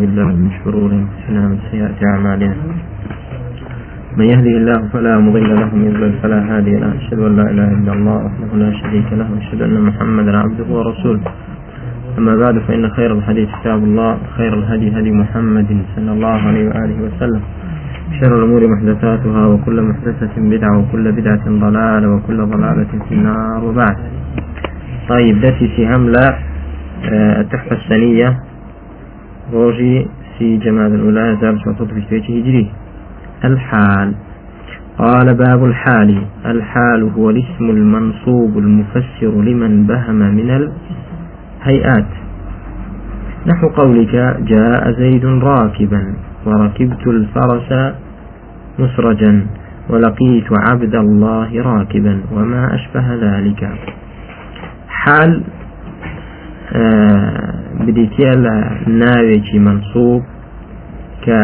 بالله من شرور أنفسنا من سيئات أعمالنا. من يهدي الله فلا مضل له من يضلل فلا هادي له. أشهد أن لا إله إلا الله وحده لا شريك له وأشهد أن محمدا عبده ورسوله. أما بعد فإن خير الحديث كتاب الله خير الهدي هدي محمد صلى الله عليه وآله وسلم. شر الأمور محدثاتها وكل محدثة بدعة وكل بدعة ضلالة وكل ضلالة في النار. وبعد. طيب دسي سهام لا آه، التحفة السنية روجي في جماد الأولى زاب في هجري. الحال. قال باب الحال. الحال هو الاسم المنصوب المفسر لمن بهم من الهيئات. نحو قولك جاء زيد راكبا وركبت الفرس مسرجا ولقيت عبد الله راكبا وما أشبه ذلك. حال آه بديتي ناوێکی منصوب کە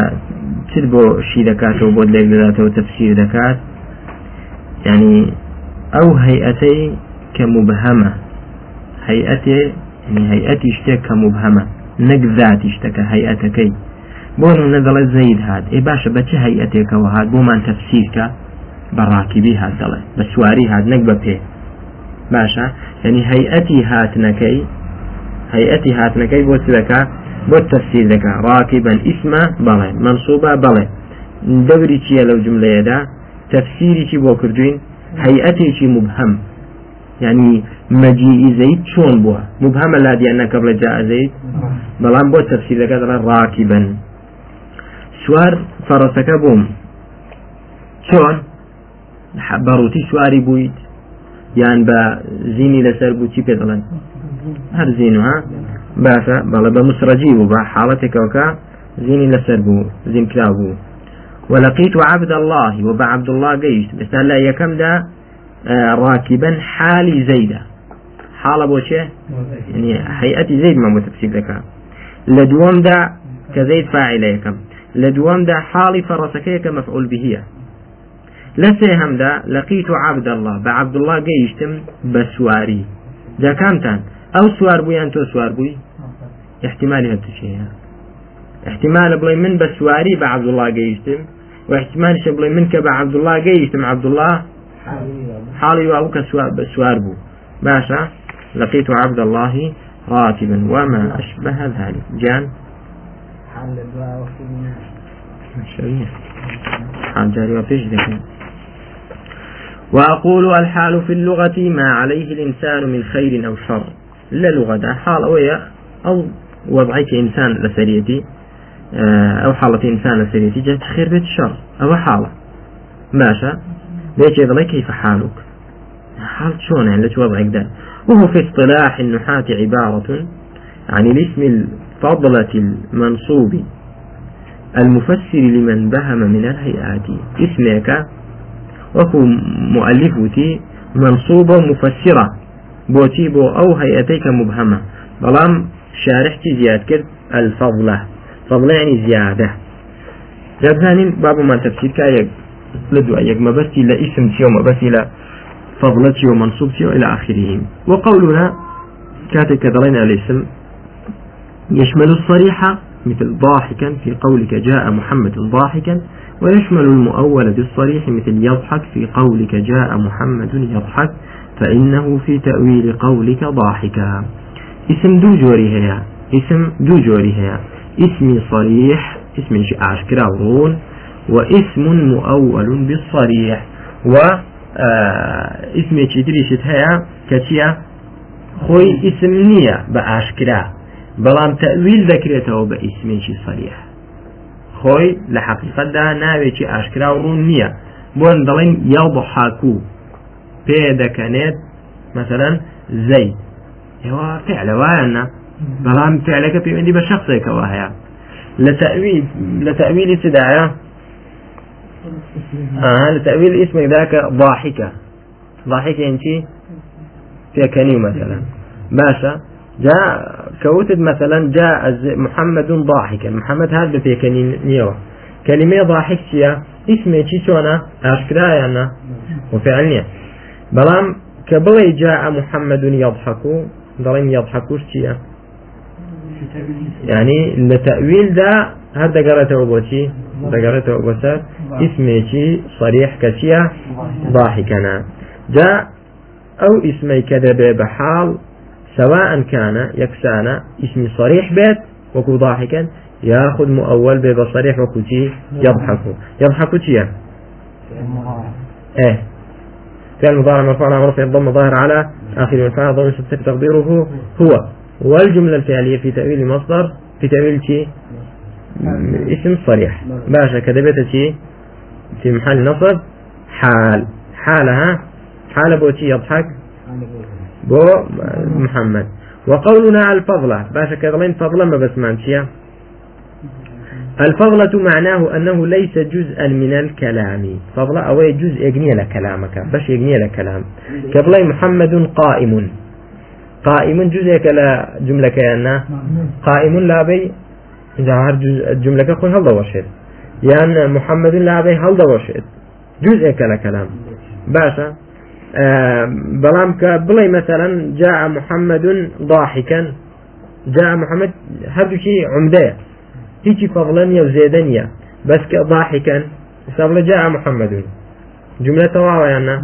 چ بۆ شی دەکاتەوە بۆ لێک دەداتەوە تەفسیر دەکات. ینی ئەو هەیئەتەی کە مبهەمە. هەیئەتێ هەیئەتی شتێک کە مبهەمە. نەک ذاتی شتەکە هەیئەتەکەی. بۆ نە دەڵێ زەید هات. ئێ باشە بەچه هەیئەتێکەوە هات؟ بۆمان تەفسیرکە بە ڕاکیبی هات دەڵێ بە سواری هات نەک بە پێ. باشە یعنی هەیئەتی هاتنەکەی هەیئەتی هاتنەکەی بۆ چدەکە بۆ تەفسیر دەکە ڕاکی بەن ئیسمە بەڵێ منسوبە بەڵێ. دەوری چییە لەو جملەیەدا؟ تەفسیریکی بۆ کردوین هەیئەتێکی مبهەم ینی مەجیئی زەید چۆن بووە؟ مبهەمە لادیان نەکە بڵە جازەیت بەڵام بۆ تەفسیر دەکە دەڵە ڕاکی بن سوار فەڕەسەکە بووم. چۆن؟ بەڕوتی سواری بوویت. یان بە زینی لەسەر بوو چی پێ دەڵێن؟ هەر زینوها باشە بەڵە بە مسرەجی بوو بە حاڵەتێکەوەکە زینی لەسەر بوو زینکرا بوو. ولقيت عبد الله وبعبد الله قيشت بس لا يكم دا راكبا حالي زيدا حال بۆ چێ؟ حیئەتی زەید مامە تفسیر دەکە لە دووەمدا کە زەید فاعلە یەکەم. لە دووەمدا حاڵی فەڕەسەکەیەکە مەفعول بهە لە سێهەمدا لەقیت و عبدله بە عبدله گەیشتم بە سواری. جاکامتان أو سوار بويان تو سوار بوي احتمال هەتو شيء احتمال بڵێ من بە سواری بە عبدوڵا گەیشتم و احتمالش بڵێ من کە بە عبدوڵا گەیشتم. عبدوڵا حاڵی وا بوو کە بە سوار بوو. لقيت عبد الله راتبا وما أشبه ذلك. جان؟ حال جاري وفيش وأقول الحال في اللغة ما عليه الإنسان من خير أو شر. لا لغة حال ويا أو وضعيك إنسان لسريتي أو حالة إنسان لسريتي جاءت خير بيت الشر. أو حالة. باشا ليش يظل كيف حالك؟ حال شون يعني؟ ليش وضعك ده؟ وهو في اصطلاح النحاة عبارة عن الاسم الفضلة المنصوب المفسر لمن بهم من الهيئات. اسمك وهو مؤلفتي منصوبة مفسرة بوتي بو أو هيئتيك مبهمة بلام شارحتي زياد كرد الفضلة فضلة يعني زيادة جابزانين بابو ما كايك لدو أيك ما بسي لا اسم تيو ما بسي لا فضلة تيو منصوب تيو إلى آخره وقولنا كاتك كذلين الاسم يشمل الصريحة مثل ضاحكا في قولك جاء محمد ضاحكا ويشمل المؤول بالصريح مثل يضحك في قولك جاء محمد يضحك. فإنه في تأويل قولك ضاحكا اسم دو جوري هيا. اسم دو جوري هيا. اسم صريح اسم أشكرا ورون واسم مؤول بالصريح. و آه اسم تشتريشت هيا كتيا خوي اسم نية بأشكرا بلام تأويل ذكرته باسم صريح خوي لحقيقة دا ناوي أشكرا ورون نية بون دلين يضحكو بيدكنت مثلا زيد هو فعل وأنا. بلام فعلك في عندي بشخصك وهي لتأويل لتأويل استدعاء آه لتأويل اسمك ذاك ضاحكة. ضاحكة انتي في كني مثلا. باشا جاء كوتد مثلا جاء محمد ضاحكا. محمد هذا في كني نيوه كلمة ضاحك شيا اسمي بلام كبلي جاء محمد يضحك ضلين يضحكوش شيا يعني لتأويل ده هذا قرأته بوشي قرأته بوسر اسمي صريح كشيا ضاحكنا جاء أو اسمي كذب بحال سواء كان يكسانا اسمي صريح بيت وكو ضاحكا ياخذ مؤول بصريح وكو يضحك يضحك تيا إيه. فعل المضارع مرفوع على مرفع الضم ظاهر على آخر الفاعل ضم تقديره هو. والجملة الفعلية في تأويل المصدر في تأويل شيء؟ اسم صريح. باشا كذبت شيء في محل نصب حال. حالها حال بوتي يضحك؟ بو محمد. وقولنا الفضلة. باشا كذلين فضلة ما بس مانشيا الفضلة معناه أنه ليس جزءا من الكلام. فضلة أو جزء يجني لكلامك باش يجني لكلام كبلي محمد قائم. قائم جزء كلا جملة كأنه قائم لا بي. ظهر الجملة خوي هل دوشت يعني محمد لا بي هل دوشت جزء كلا كلام. باشا. آه بلام مثلا جاء محمد ضاحكا. جاء محمد هذا شيء عمدة. هیچی فەڵەن نیە و زێدە نیە بەسکە ضاحکەن حساب لە جا محەممەدون جملە تەواوەیاننا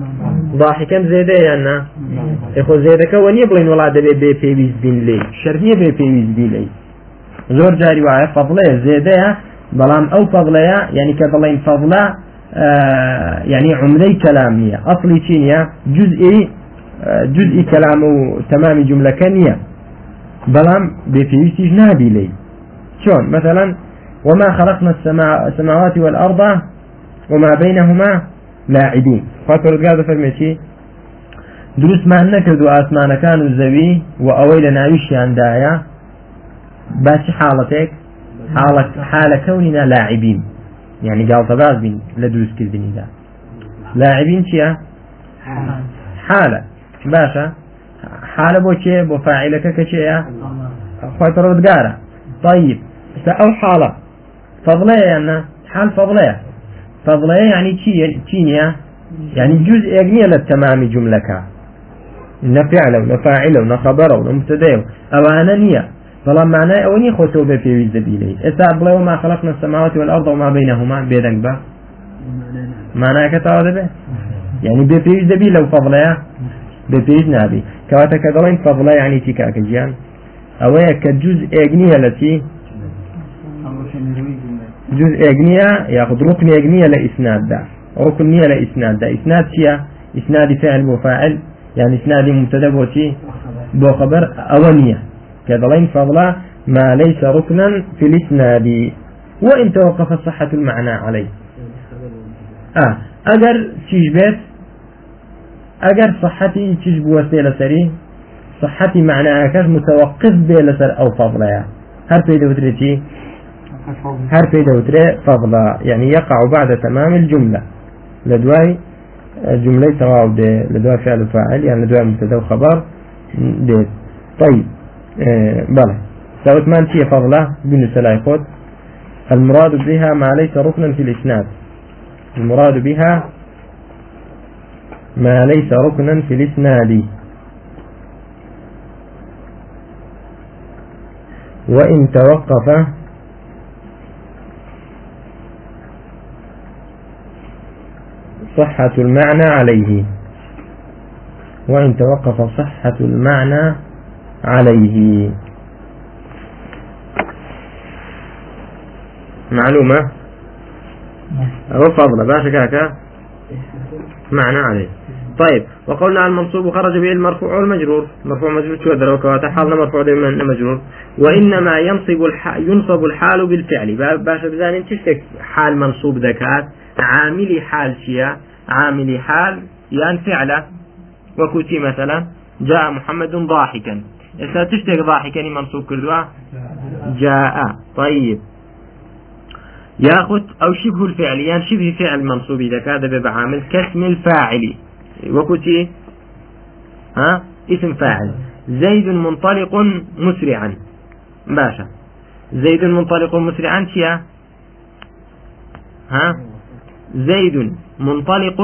ضاحکەم زێدەیاننا ئەخۆ زێدەکەەوە نیە بڵین وڵات دەبێت بێ پێویست بین لێ شەرنیە بێ پێویست بی لێ زۆر جاری وایە فەڵێ زێدەیە بەڵام ئەو فەڵەیە ینی کە بڵین فەڵە ینی عمرەی کەلام نییە ئەفلی چی نیە جزئی جزئی کەلام و تەمامی جملەکە نییە. بەڵام بێپێویستیش نابی لەی شلون؟ مثلا وما خلقنا السماوات والأرض وما بينهما لاعبين. فاتر قاعدة فرميتي دروس ما نكردو آسمان كانوا الزوي وأوي لناويش دايا باش حالتك؟ حالة حالة كوننا لاعبين. يعني قال تباز بين لدروس كردني دا لاعبين شيا حالة. باشا حالة بو چه بو فاعلك كشيا خوات رد قارة طيب أو حالة فضلية يعني حال فضلية فضلية يعني تشينيا يعني جزء يغني للتمام جملك نفعل ونفاعل ونخبر ونمتدى أوانا نية فلا معنى أوني خوتو بفيوز دبيلي إسا بلا وما خلقنا السماوات والأرض وما بينهما بيدنك با معنى به يعني بفيوز دبي لو فضلية بفيوز نابي كواتا كذلين فضلية يعني تيكا كجيان أويا كجزء يغني التي جزء اجنية ياخذ ركن اجنية لإسناد ده. ركن نية لإسناد ده. إسناد شيء؟ إسناد فعل وفاعل يعني إسناد مبتدأ بوتي بو خبر أولية. كذلين فضلا ما ليس ركنا في الإسناد. وإن توقف صحة المعنى عليه. آه. أجر تجبت أجر صحتي تجب وسيلة سري؟ صحتي معناها كاش متوقف بلسر أو فضلا هل في في دوتري فضلا يعني يقع بعد تمام الجملة. لدواي جملة سواء لدواي فعل فاعل يعني لدواي مبتدا وخبر ديت طيب آه بلى سوت ما انتي فضلة بن سلايقود المراد بها ما ليس ركنا في الإسناد. المراد بها ما ليس ركنا في الإسناد. وإن توقف صحة المعنى عليه. وإن توقف صحة المعنى عليه. معلومة؟ أو فضل باشا كاكا معنى عليه. طيب وقلنا المنصوب خرج به المرفوع والمجرور. مرفوع مجرور شو دروا حالنا مرفوع دائما مجرور وإنما ينصب الحال ينصب الحال بالفعل. باشا بزاني تشتك حال منصوب ذكاء؟ عاملي حال شيا؟ عاملي حال يعني فعله وكوتي مثلا جاء محمد ضاحكا. إذا تشتك ضاحكا منصوب كردوا؟ جاء. طيب. ياخذ أو شبه الفعل يعني شبه فعل منصوب إذا كان بعامل كاسم الفاعل. وكتي ها؟ اسم فاعل. زيد منطلق مسرعا. باشا. زيد منطلق مسرعا شيا؟ ها؟ زيد منطلق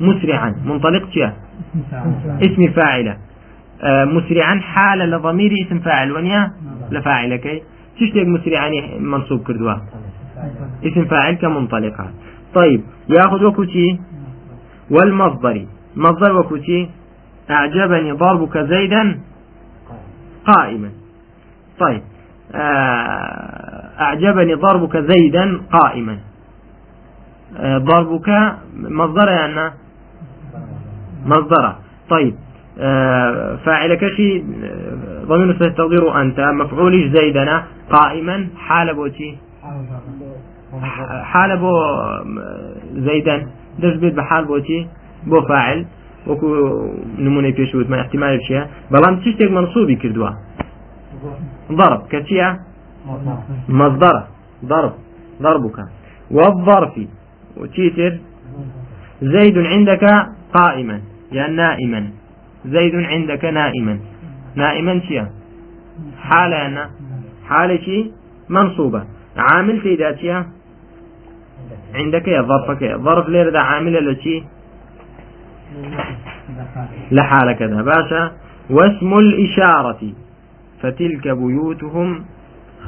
مسرعا. منطلق شيا اسم فاعلة. آه مسرعا حال لضمير اسم فاعل. ونيا؟ لفاعلك تشتك مسرعاني منصوب كردوا اسم فاعل كمنطلقة طيب ياخذ وكتي والمصدر. مصدر وكتي أعجبني ضربك زيدا قائما. طيب آه، أعجبني ضربك زيدا قائما. ضربك مصدر يعني مصدر طيب آه، فاعلك شيء ضمير تقدير أنت مفعولش زيدنا قائما حال بوتي حال بو زيدا دش بيت بحال بوتي بو فاعل. وكو نموني پێشوت ما احتمال بەڵام چ شتێک منصوبی کردووە ضرب. كتيا مصدر. ضرب. ضربك. والظرف. وتيتر زيد عندك قائما يا نائما. زيد عندك نائما. نائما شيا؟ حالة أنا. حالة منصوبة. عامل في ذاتها عندك يا ظرفك ظرف لير ذا عامل التي لحال كذا. باشا واسم الإشارة. فتلك بيوتهم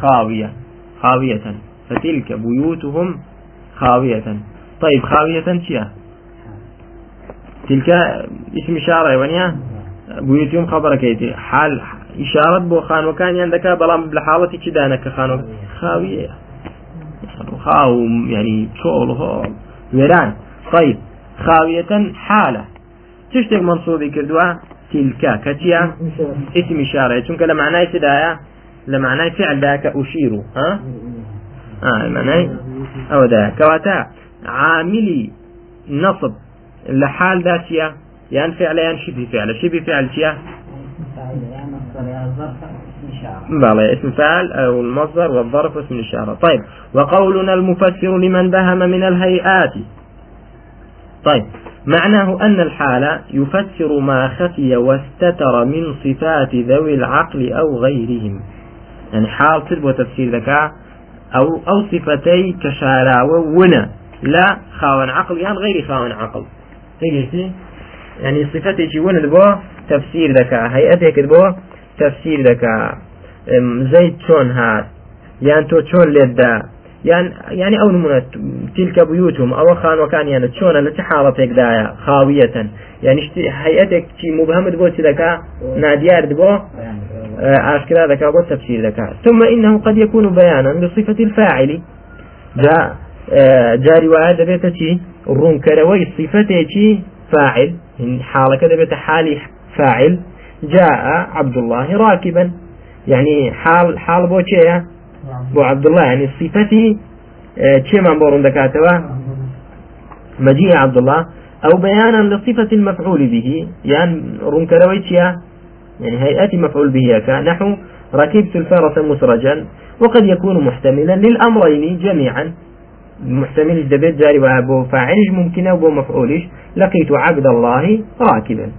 خاوية. خاوية. فتلك بيوتهم خاوية. طيب خاوية شيا تلك اسم إشارة ونيا بيوتهم خبرك يتي حال إشارة بو خان وكان عندك بلام بلحالة كدانك خان خاوية. خاو يعني شغل ويران. طيب خاوية حالة. تشتك منصوبي كردوا تلك. كتيا اسم إشارة. چونك لمعنى تدايا لمعنى فعل ذاك أشير. ها؟ آه معنى أو دا كواتا عاملي نصب لحال ذاتيا يعني فعل يعني شبه فعل. شبه فعل تيا بلى اسم فعل أو المصدر والظرف اسم الإشارة. طيب وقولنا المفسر لمن بهم من الهيئات. طيب معناه أن الحال يفسر ما خفي واستتر من صفات ذوي العقل أو غيرهم. يعني حال تربو تفسير ذكاء أو أو صفتي كشاراوة ونا لا خاون عقل يعني غير خاون عقل. تيجي يعني صفتي شي ونا بو تفسير ذكاء هيئتك بو تفسير ذكاء زيد شون هات يعني تو شون لدا يعني يعني أو نمونة تلك بيوتهم أو خان وكان يعني شون التي حالتك دايا خاوية. يعني هيئتك شي مبهم دبو لك ناديار دبو أشكرا ذكا بو تفسير ذكا ثم إنه قد يكون بيانا بصفة الفاعل. جاء. دبيت شي ڕوونکەرەوەی صفة ی چی فاعل. حال ەکە دەبێت حال ی فاعل. جاء عبد الله راكبا. يعني حال حال بوو بۆ عبد الله. يعني صفة ت من بۆ ڕوون دەکاتەوە؟ مجيء عبد الله. أو بيانا لصفة المفعول به. يعني ڕوونکەرەوەی يعني هيئة مفعول به کان نحو ركبت الفرس مسرجا. وقد يكون محتملا للأمرين جميعا. محتمل دبيت جاري وابو فاعلش ممكن وبو مفعولش لقيت عبد الله راكبا.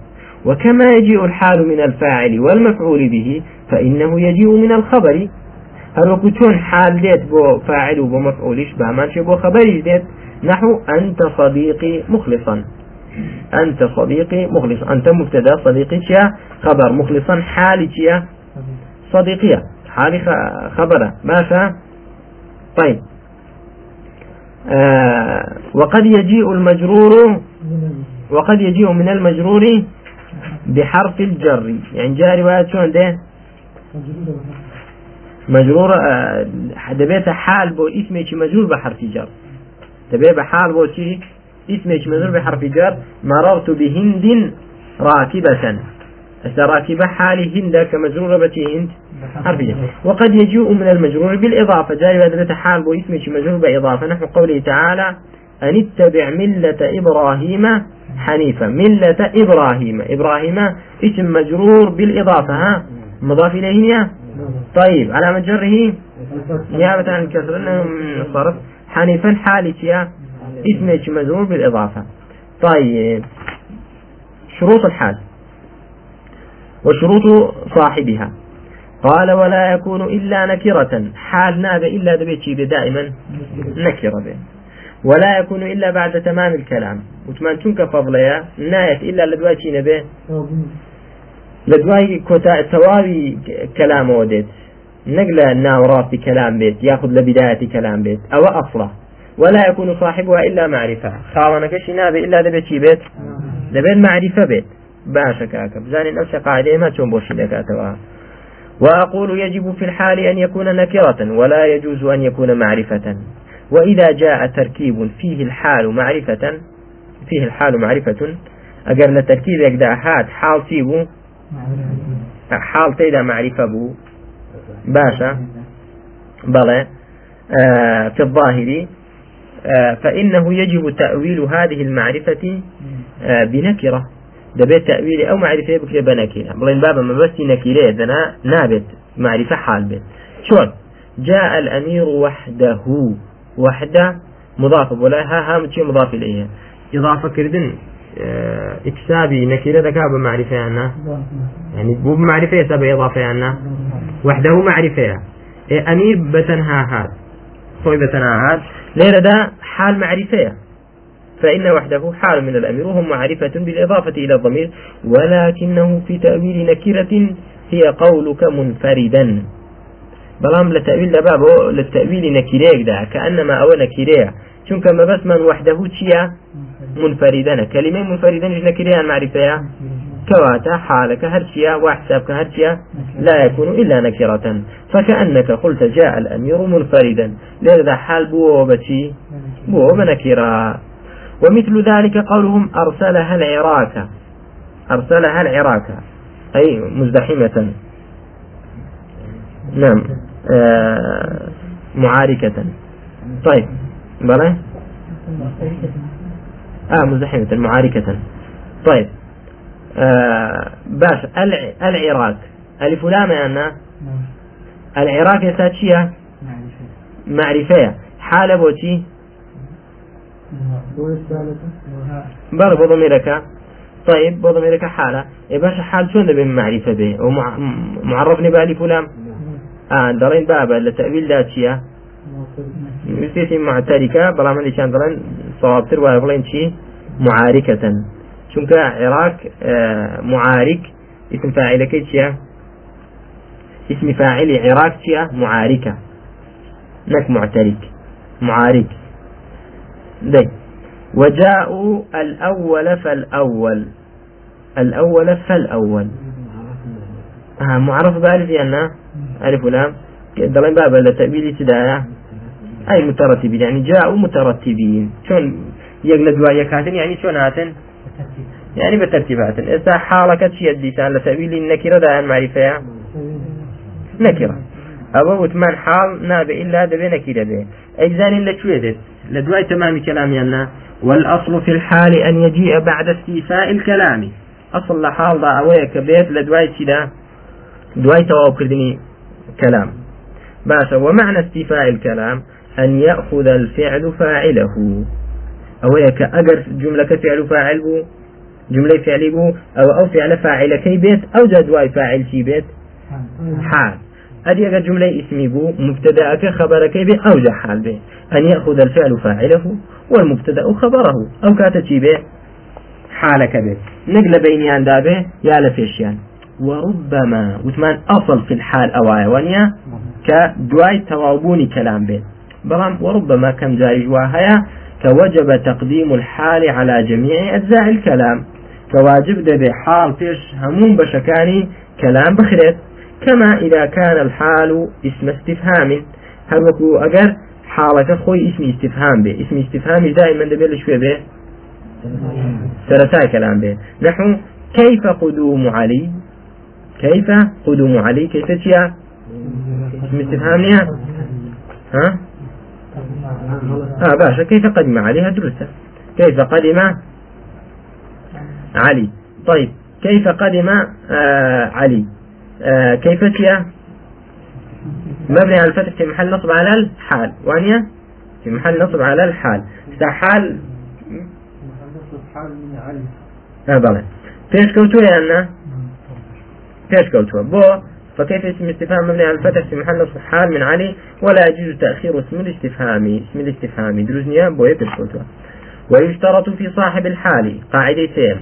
وكما يجيء الحال من الفاعل والمفعول به فإنه يجيء من الخبر. هەروەکو چۆن حال دێت بۆ فاعل و بۆ مەفعولیش بامانشێ بۆ خبری دێت نحو أنت صديقي مخلصا. أنت صديقي مخلصا. أنت مبتدا صديقي تيا خبر مخلصا. حالي تيا صديقية. حالي خبرة. ماشا؟ طيب. وقد يجيء المجرور وقد يجيء من المجرور بحرف الجر. يعني جاري رواية شون ده؟ مجرور دەبێتە حال بۆ ئیسمێکی مەجرور بە حرفی جەر دەبێت بە حال بۆچی اسمێکی مەجرور بە حرفی جەر مررت بهند راكبة. هسه راكبة حال هند كمجرورة بتي هند حرفية وقد يجيء من المجرور بالإضافة. جاري هذا حال بو اسمه مجرور بإضافة. نحو قوله تعالى أن اتبع ملة إبراهيم حنيفا. ملة إبراهيم. إبراهيم اسم مجرور بالإضافة ها؟ مضاف إليه طيب على جره نيابة عن الكسر أنه من الصرف حنيفا حالتيا اسم مجرور بالإضافة. طيب شروط الحال. وشروط صاحبها. قال ولا يكون إلا نكرة. حال ناب إلا دبيتشي دائما نكرة به. ولا يكون إلا بعد تمام الكلام. وتمان تنك فضليا ناية إلا لدواتي نبي. لدواي كوتا تواوي كلام وديت. نقل ناوراث كلام بيت يأخذ لبداية كلام بيت أو أصله. ولا يكون صاحبها إلا معرفة. خاوەنەکەشی نابێ إلا دەبێ بێت. دەبێ معرفة بێت. باشە کاکە بزانە نفس قاعدة مە چۆن بۆچی لێ دەکاتەوە وأقول يجب في الحال أن يكون نكرة ولا يجوز أن يكون معرفة. وإذا جاء تركيب فيه الحال معرفة فيه الحال معرفة ئەگەر لە تركيب ێکدا هات حال تێ بوو حال تێیدا معرفة بوو. باشا. بلى. آه في الظاهر. آه فإنه يجب تأويل هذه المعرفة آه بنكرة. دەبێت تأويل أو معرفة بكري بنكرة بڵێن بابا ما بس نكرة دنا نابت. معرفة حال بيت. شون جاء الأمير وحده. وحده مضاف. ولا ها ها متشي مضاف إليه. إضافة كردن آه إكسابي نكرة ذكاء بمعرفة عنا. يعني بو بمعرفة سبب إضافة عنا. وحده معرفة. إيه أمير بتنها هاد خوي بتنها هاد ليرة ده حال معرفة. فإن وحده حال من الأمير وهم معرفة بالإضافة إلى الضمير ولكنه في تأويل نكرة هي قولك منفردا. بلام لتأويل لبابه للتأويل نكريك ده كأنما أو نكريه چونك ما بس من وحده تشيا منفردا. كلمة منفردا مش نكريه المعرفة كواتا حالك هرشيا وحسابك هرشيا لا يكون إلا نكرة. فكأنك قلت جاء الأمير منفردا. لذا حال بو بتي بو بنكرة ومثل ذلك قولهم أرسلها العراك أرسلها العراك أي مزدحمة. نعم. آه معاركة. طيب بلى؟ آه مزدحمة معاركة. طيب آه باش العراق ألف لام أنا؟ العراق يساتشيا معرفة. حالة بوتي؟ بل بضميرك طيب بضميرك حالة إيه باش حال شون دبي معرفة به ومعرفني بألف لام آه دارين بابا لتأويل داتشيا مثل معتركة بلا من كان دارين صوابتر ويقولين شي معاركة شنك عراق معارك اسم فاعل كيتشيا اسم فاعل عراق تشيا معاركة نك معترك معارك دي. وجاءوا الأول فالأول. الأول فالأول. آه معرف بألف أن ألف ولام. دلين باب التأبيل تدايا أي مترتبين يعني جاءوا مترتبين. شون يقل دواء كاتن يعني شون هاتن؟ يعني بترتيبات إذا حالك شيء ديسان لتأبيل النكرة دا معرفة نكرة. أبو وثمان حال ناب إلا دبي نكرة به أجزان لشويدت لدواء تمام كلام يلنا والأصل في الحال أن يجيء بعد استيفاء الكلام. أصل لحال ضا أويك بيت لدواء كذا دواء تواب كلام. باشا ومعنى استيفاء الكلام أن يأخذ الفعل فاعله. أويك أجر جملة فعل فاعل بو جملة فعل بو أو أو فعل فاعل كي بيت أو جدواء فاعل كي بيت. حال. أدي جملة اسمي بو مبتدأك خبرك به أو حال به. أن يأخذ الفعل فاعله والمبتدأ خبره. أو كاتتي به حالك به. نقل بينيان دابه يا لفيشيان. وربما وثمان أصل في الحال أو عيوانيا كدواي توابوني كلام به. بلام وربما كم جاري جواهيا كوجب تقديم الحال على جميع أجزاء الكلام. كواجب ده بحال فيش همون بشكاني كلام بخريت. كما إذا كان الحال اسم استفهام هل وكو أجر حالك خوي اسم استفهام به. اسم استفهام دائما دبل شوي به. سرتا كلام به. نحو كيف قدوم علي؟ كيف قدوم علي؟ كيف تيا؟ اسم استفهام ها؟ آه باشا كيف قدم علي هدرسة كيف قدم علي؟ طيب كيف قدم آه علي؟ آه كيف چییە مبني على الفتح في محل نصب على الحال. وانییە في محل نصب على الحال. حال آه بەڵێ پێش کەوتوو لأن پێش کەوتوو بوو فكيف اسم استفهام مبني على الفتح في محل نصب حال من علي؟ ولا يجوز تأخير اسم الاستفهامي اسم الاستفهامي دروست نییە بۆیە پێش کەوتوو ويشترط في صاحب الحال. قاعدتين.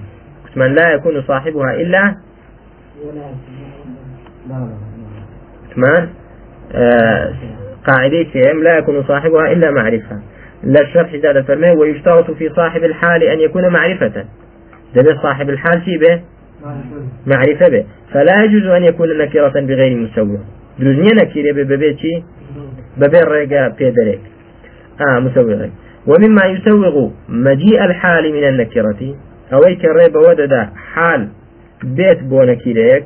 اسما لا يكون صاحبها إلا ثمان آه قاعدة لا يكون صاحبها إلا معرفة. لا الشرح زاد فرمي ويشترط في صاحب الحال أن يكون معرفة. ده صاحب الحال شيء به؟ معرفة به. فلا يجوز أن يكون نكرة بغير مسوى دروزنية نكرة ببيتي ببير ريقا بيدريك. آه مسوغ ومما يسوغ مجيء الحال من النكرة. أو كريب ودد حال بيت بو نكريك.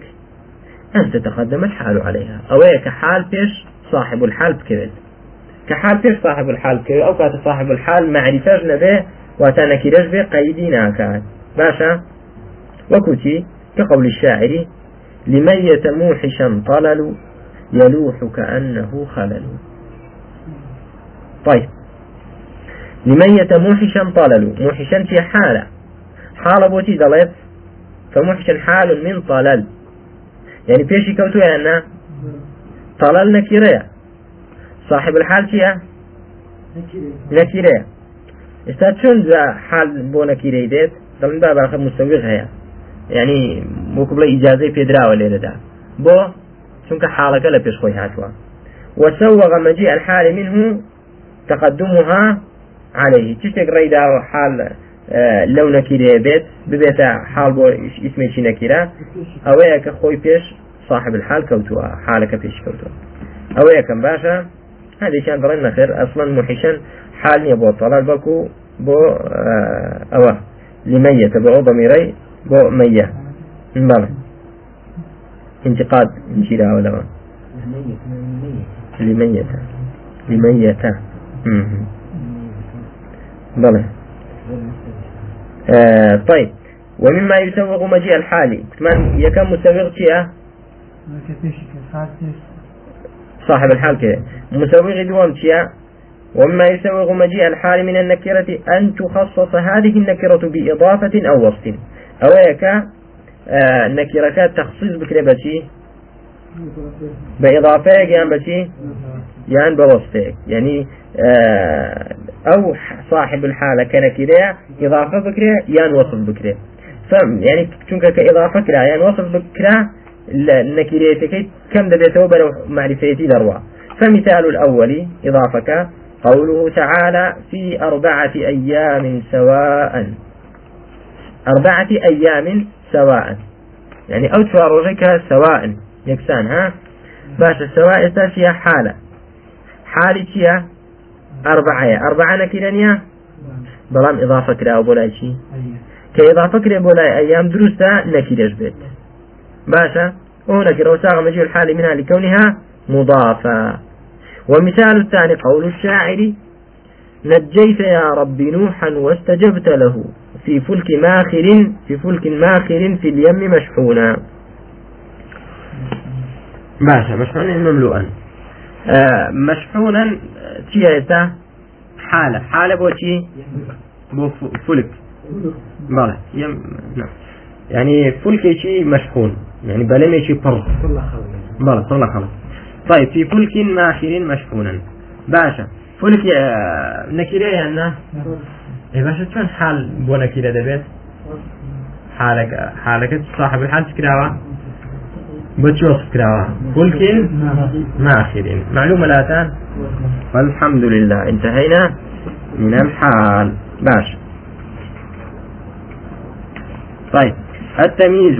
أن تتقدم الحال عليها. أو كحال بيش صاحب الحال بكرد كحال بيش صاحب الحال بكرد أو كات صاحب الحال معرفة واتانا كيرش به قيدي ناكات باشا؟ وكتي كقول الشاعر لميت موحشا طلل يلوح كأنه خلل. طيب. لميت موحشا طلل موحشا في حالة. حالة بوتي دلت فموحشا حال من طلل. يعني بيشي كوتو يعني طلل نكيريا. صاحب الحال فيها نكيريا. استاد شون ذا حال بو نكيري ديت؟ دڵن با باخە مستەویق هەیە یعنی وەکو بڵێ ئیجاازەی پێدراوە لێرەدا بۆ چونکە حاڵەکە لە پێش خۆی هاتووە وسوغ مجيء الحال منه تقدمها عليه. تشتك ريدا حال نكيري بيت ببيت حال بو اسمي شي نكيرا أو كخوي بيش صاحب الحال كوتوا حالك بيش كوتوا أو كم باشا هذه كان برنا خير أصلا محشا حال يبو طلال بكو بو اوه لمية تبعو ضميري بو مية بلى انتقاد انشيرا ولا لمية لمية بلى آه طيب. ومما يسوغ مجيء الحالي كمان يكم مسوغ شيئا صاحب الحال كده. مسوغ دوام شيئا ومما يسوغ مجيء الحال من النكرة أن تخصص هذه النكرة بإضافة أو وصف. أو يكا آه نكرة تخصيص بكرة بإضافة يعني بشي. يعني بوصفك يعني آه أو صاحب الحالة كنكرة إضافة بكرة يعني وصف بكرة. فهم يعني چونك كإضافة كرا يعني وصف بكرة النكريتك كم دبيته برو معرفتي دروا. فمثال الأول إضافك قوله تعالى في أربعة أيام سواء. أربعة أيام سواء. يعني أو تفارجك سواء. يكسان ها؟ باش السواء فيها حالة. حالة فيها أربعة. أربعة نكرانيا بلام إضافة كرا بولا شي؟ كإضافة كرا بولا أيام دروسة نكرش بيت. باشا وهنا كرا وساغ مجيء الحال منها لكونها مضافة. ومثال الثاني قول الشاعر نجيت يا رب نوحا واستجبت له في فلك ماخر في فلك ماخر في اليم مشحونا. باشا مشحونا مملوءا. آه مشحونا تياتا حالة. حالة بوتي بو فلك بلى يم نعم. يعني فلك شيء مشحون. يعني بلمي شيء بر بلى صلى خلاص. طيب في فلك ماخر مشحونا. باشا فلك آه، نكيرة يعني إيه باشا شلون حال بو نكيرة دبيت حالك حالك صاحب الحال؟ تكراوا بتشي وصف كراوا فلك ماخر معلومة الآتان والحمد لله. انتهينا من الحال. باشا طيب. التمييز.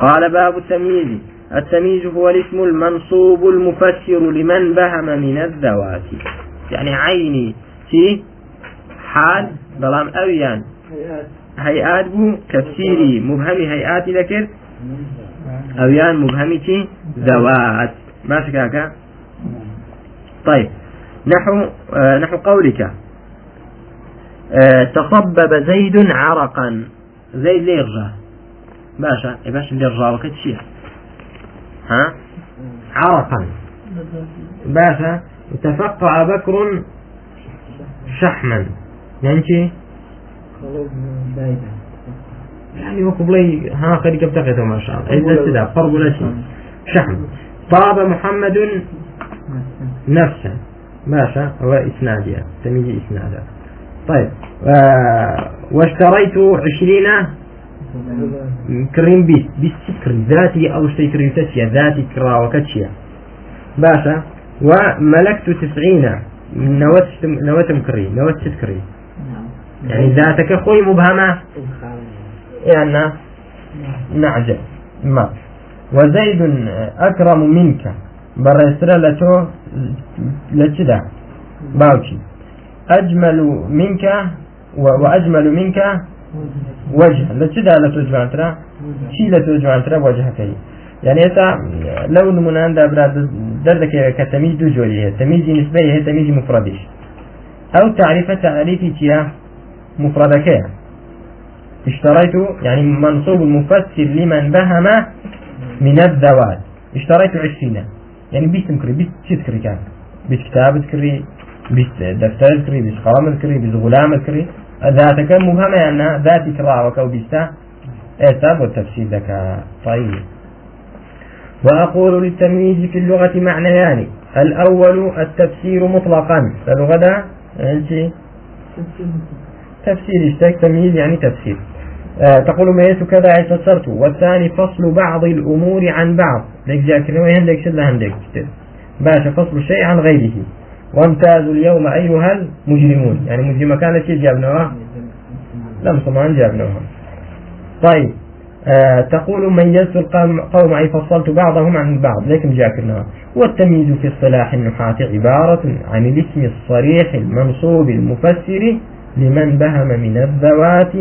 قال باب التمييز. التمييز هو الاسم المنصوب المفسر لمن بهم من الذوات. يعني عيني. في حال. ظلام أويان. هيئات. بو. تفسيري مبهم هيئات ذكر. أويان مبهمة ذوات ما شكاكا طيب. نحو آه نحو قولك. آه تصبب زيد عرقا. زيد ليرجع باشا إيه باشا ليرجع وقت شيء. ها؟ عرقا. باشا تفقع بكر شحما. يعني يعني وكو بلي ها قد قبتقته ما شاء الله. إذا سدا فرق ولا شيء؟ شحم. طاب محمد نفسا باشا هو إسنادها تميز إسنادها طيب آه واشتريت عشرين كريم بيس بيس كريم ذاتي أو شيء كريم تشيا ذاتي كرا وكتشيا. باشا وملكت تسعين. نوت نوتم كري نوت كري يعني ذاتك خوي مبهمة. يعني نعجة ما. وزيد أكرم منك. برسرة لتو لتدا باوكي أجمل منك وأجمل منك وجه. لتدا لتوجه ترى. شي لتوجه ترى وجهك يعني هسا لو نمونان دا براد دردك كتميز دو جوري تميز نسبة هي تميز مفردش. أو تعريف تعريفي تيا مفردك. اشتريت يعني منصوب المفسر لمن بهم من الذوات اشتريت عشرين. يعني بيت مكري بيت تذكري كان؟ بيت كتاب تذكري بيت دفتر تذكري بيت قلم تذكري بيت غلام تذكري ذاتك مبهمة يعني ذاتي كراوك أو بيستا اعتاب والتفسير لك. طيب. وأقول للتمييز في اللغة معنيان. الأول التفسير مطلقا. فالغدا أنت؟ تفسير اشتاك تمييز يعني تفسير. آه تقول ميت كذا فسرت والثاني فصل بعض الأمور عن بعض. لك جاك هندك شد هندك. باشا فصل الشيء عن غيره. وامتازوا اليوم أيها المجرمون. يعني مجرم كانت شيء جابناها لم طبعا جابناها طيب آه تقول ميزت القوم أي فصلت بعضهم عن بعض. لكن جاكرنا والتمييز في اصطلاح النحاة عبارة عن الاسم الصريح المنصوب المفسر لمن بهم من الذوات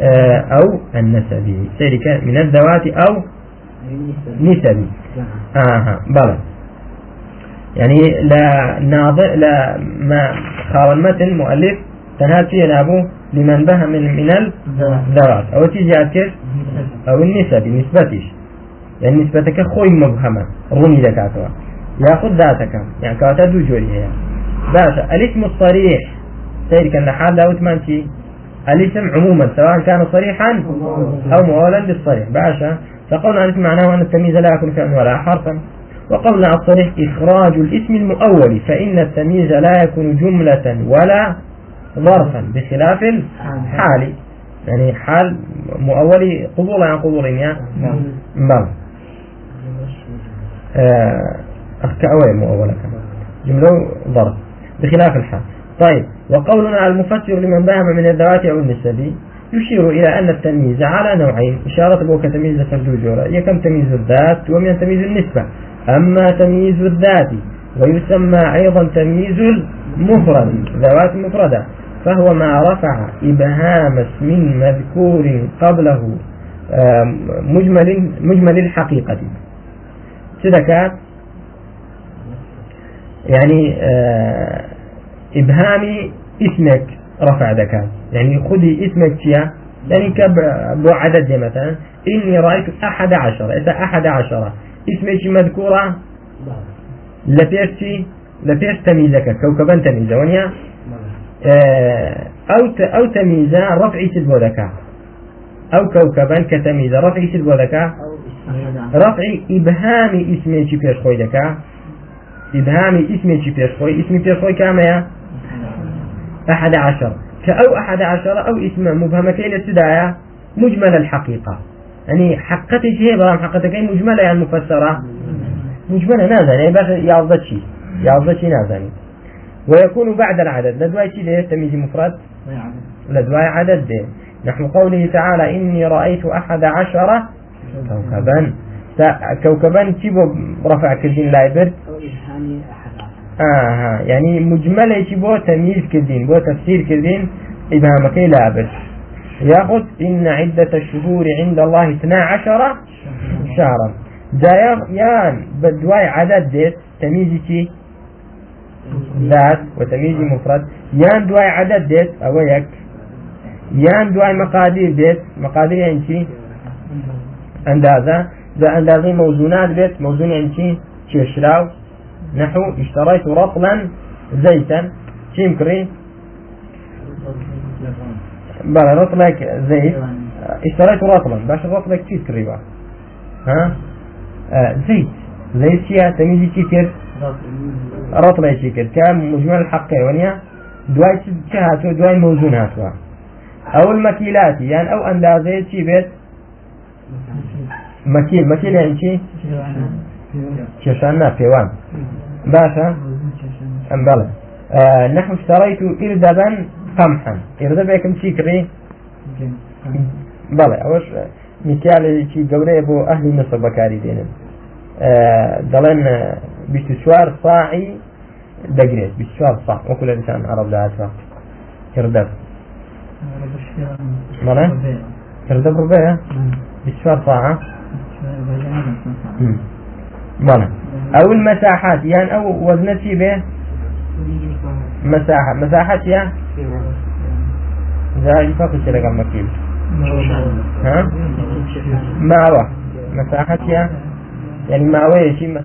آه أو النسب. ذلك من الذوات أو نسب. آه بلى. يعني لا ناظر لا ما خاوى المتن مؤلف تنهى فيه لابو لمن بهم من من الذوات. أو تيجي كيف أو النسب نسبتش. يعني نسبتك خوي مبهمة. رمي دكاتوا ياخذ ذاتك. يعني كاتا دو جوري هي. باشا الاسم الصريح. سير كان لحال داوت مانتي الاسم عموما سواء كان صريحا أو مؤولا بالصريح. باشا فقولنا الاسم معناه أن التمييز لا يكون فعلا ولا حرفا. وقولنا الصريح إخراج الاسم المؤول فإن التمييز لا يكون جملة ولا ظرفا بخلاف الحال. يعني حال مؤولي قبولا عن قبول يا نعم كأوي مؤولة جملة ظرف بخلاف الحال. طيب. وقولنا المفسر لمن بهم من الذوات أو النسب يشير إلى أن التمييز على نوعين إشارة بوك تمييز فردوجورة يكم تمييز الذات ومن تمييز النسبة. أما تمييز الذات ويسمى أيضا تمييز المفرد ذوات مفردة فهو ما رفع إبهام اسم مذكور قبله مجمل مجمل الحقيقة. سدكات يعني إبهام اسمك رفع ذكاء يعني خذي اسمك يا يعني كبو عدد مثلا. إني رأيت أحد عشر. إذا أحد عشر. اسمك مذكورة؟ لبيرتي لبيرت تميزك كوكبا تميزة ونيا؟ آه، أو أو تمييزا رفع سلب ذكاء أو كوكبا كتمييز رفع سلب ذكاء رفع إبهام اسم شي بيش خوي ذكاء إبهام اسم شي بيش خوي اسم بيش خوي كام أحد عشر. كأو أحد عشر أو اسم مبهمة كين ابتدايا مجمل الحقيقة. يعني حقتك هي برام حقتك مجملة يعني مفسرة مجملة نازل يعني بس يعضد شيء يعضد شيء نازل ويكون بعد العدد. لدواي شيء ده تمييز مفرد. لدواي عدد ده نحو قوله تعالى إني رأيت أحد عشر كوكبا. كوكبا تيبو رفع كردين لا يبرد آه يعني مجملة تيبو تمييز كردين بو تفسير كردين إبهامكي لا يبرد ياخذ إن عدة الشهور عند الله 12 شهرا. جاء يان بدواي عدد ديت تمييز تي ذات وتمييز مفرد. يان دواي عدد ديت أو يك. يان دواي مقادير ديت مقادير يعني شي أندازة. ذا أندازة موزونات بيت موزون يعني شي تشراو نحو اشتريت رطلا زيتا. شي مكري بلا رطلك زيت. اشتريت رطلا باش رطلك شي تكريبا ها؟ آه زيت. زيت شيا تميزي شي رطلة شي كر كان مجمل الحق ونيا دواي شهاتو دواي موزون هاتوا أو المكيلات يعني أو أندازة شي بيت. مكيل مكيل يعني شي؟ كێشان نا پێوان باشا بلى. آه نحو اشتريت إردبا قمحا. إردب كم شي كري؟ بلى. أوش مثال شي قوري بو أهل مصر بكاري دينن آه دلن بشتشوار صاعي دقريت. بشتشوار صاع. وكل إنسان عرب لها إردب بلى؟ إردب ربيع بشتشوار صاعة بلى أو المساحات يعني أو وزنتي به مساحة مساحتها زي فقط شرق المكيل ها معوى مساحتها يعني معوى شيء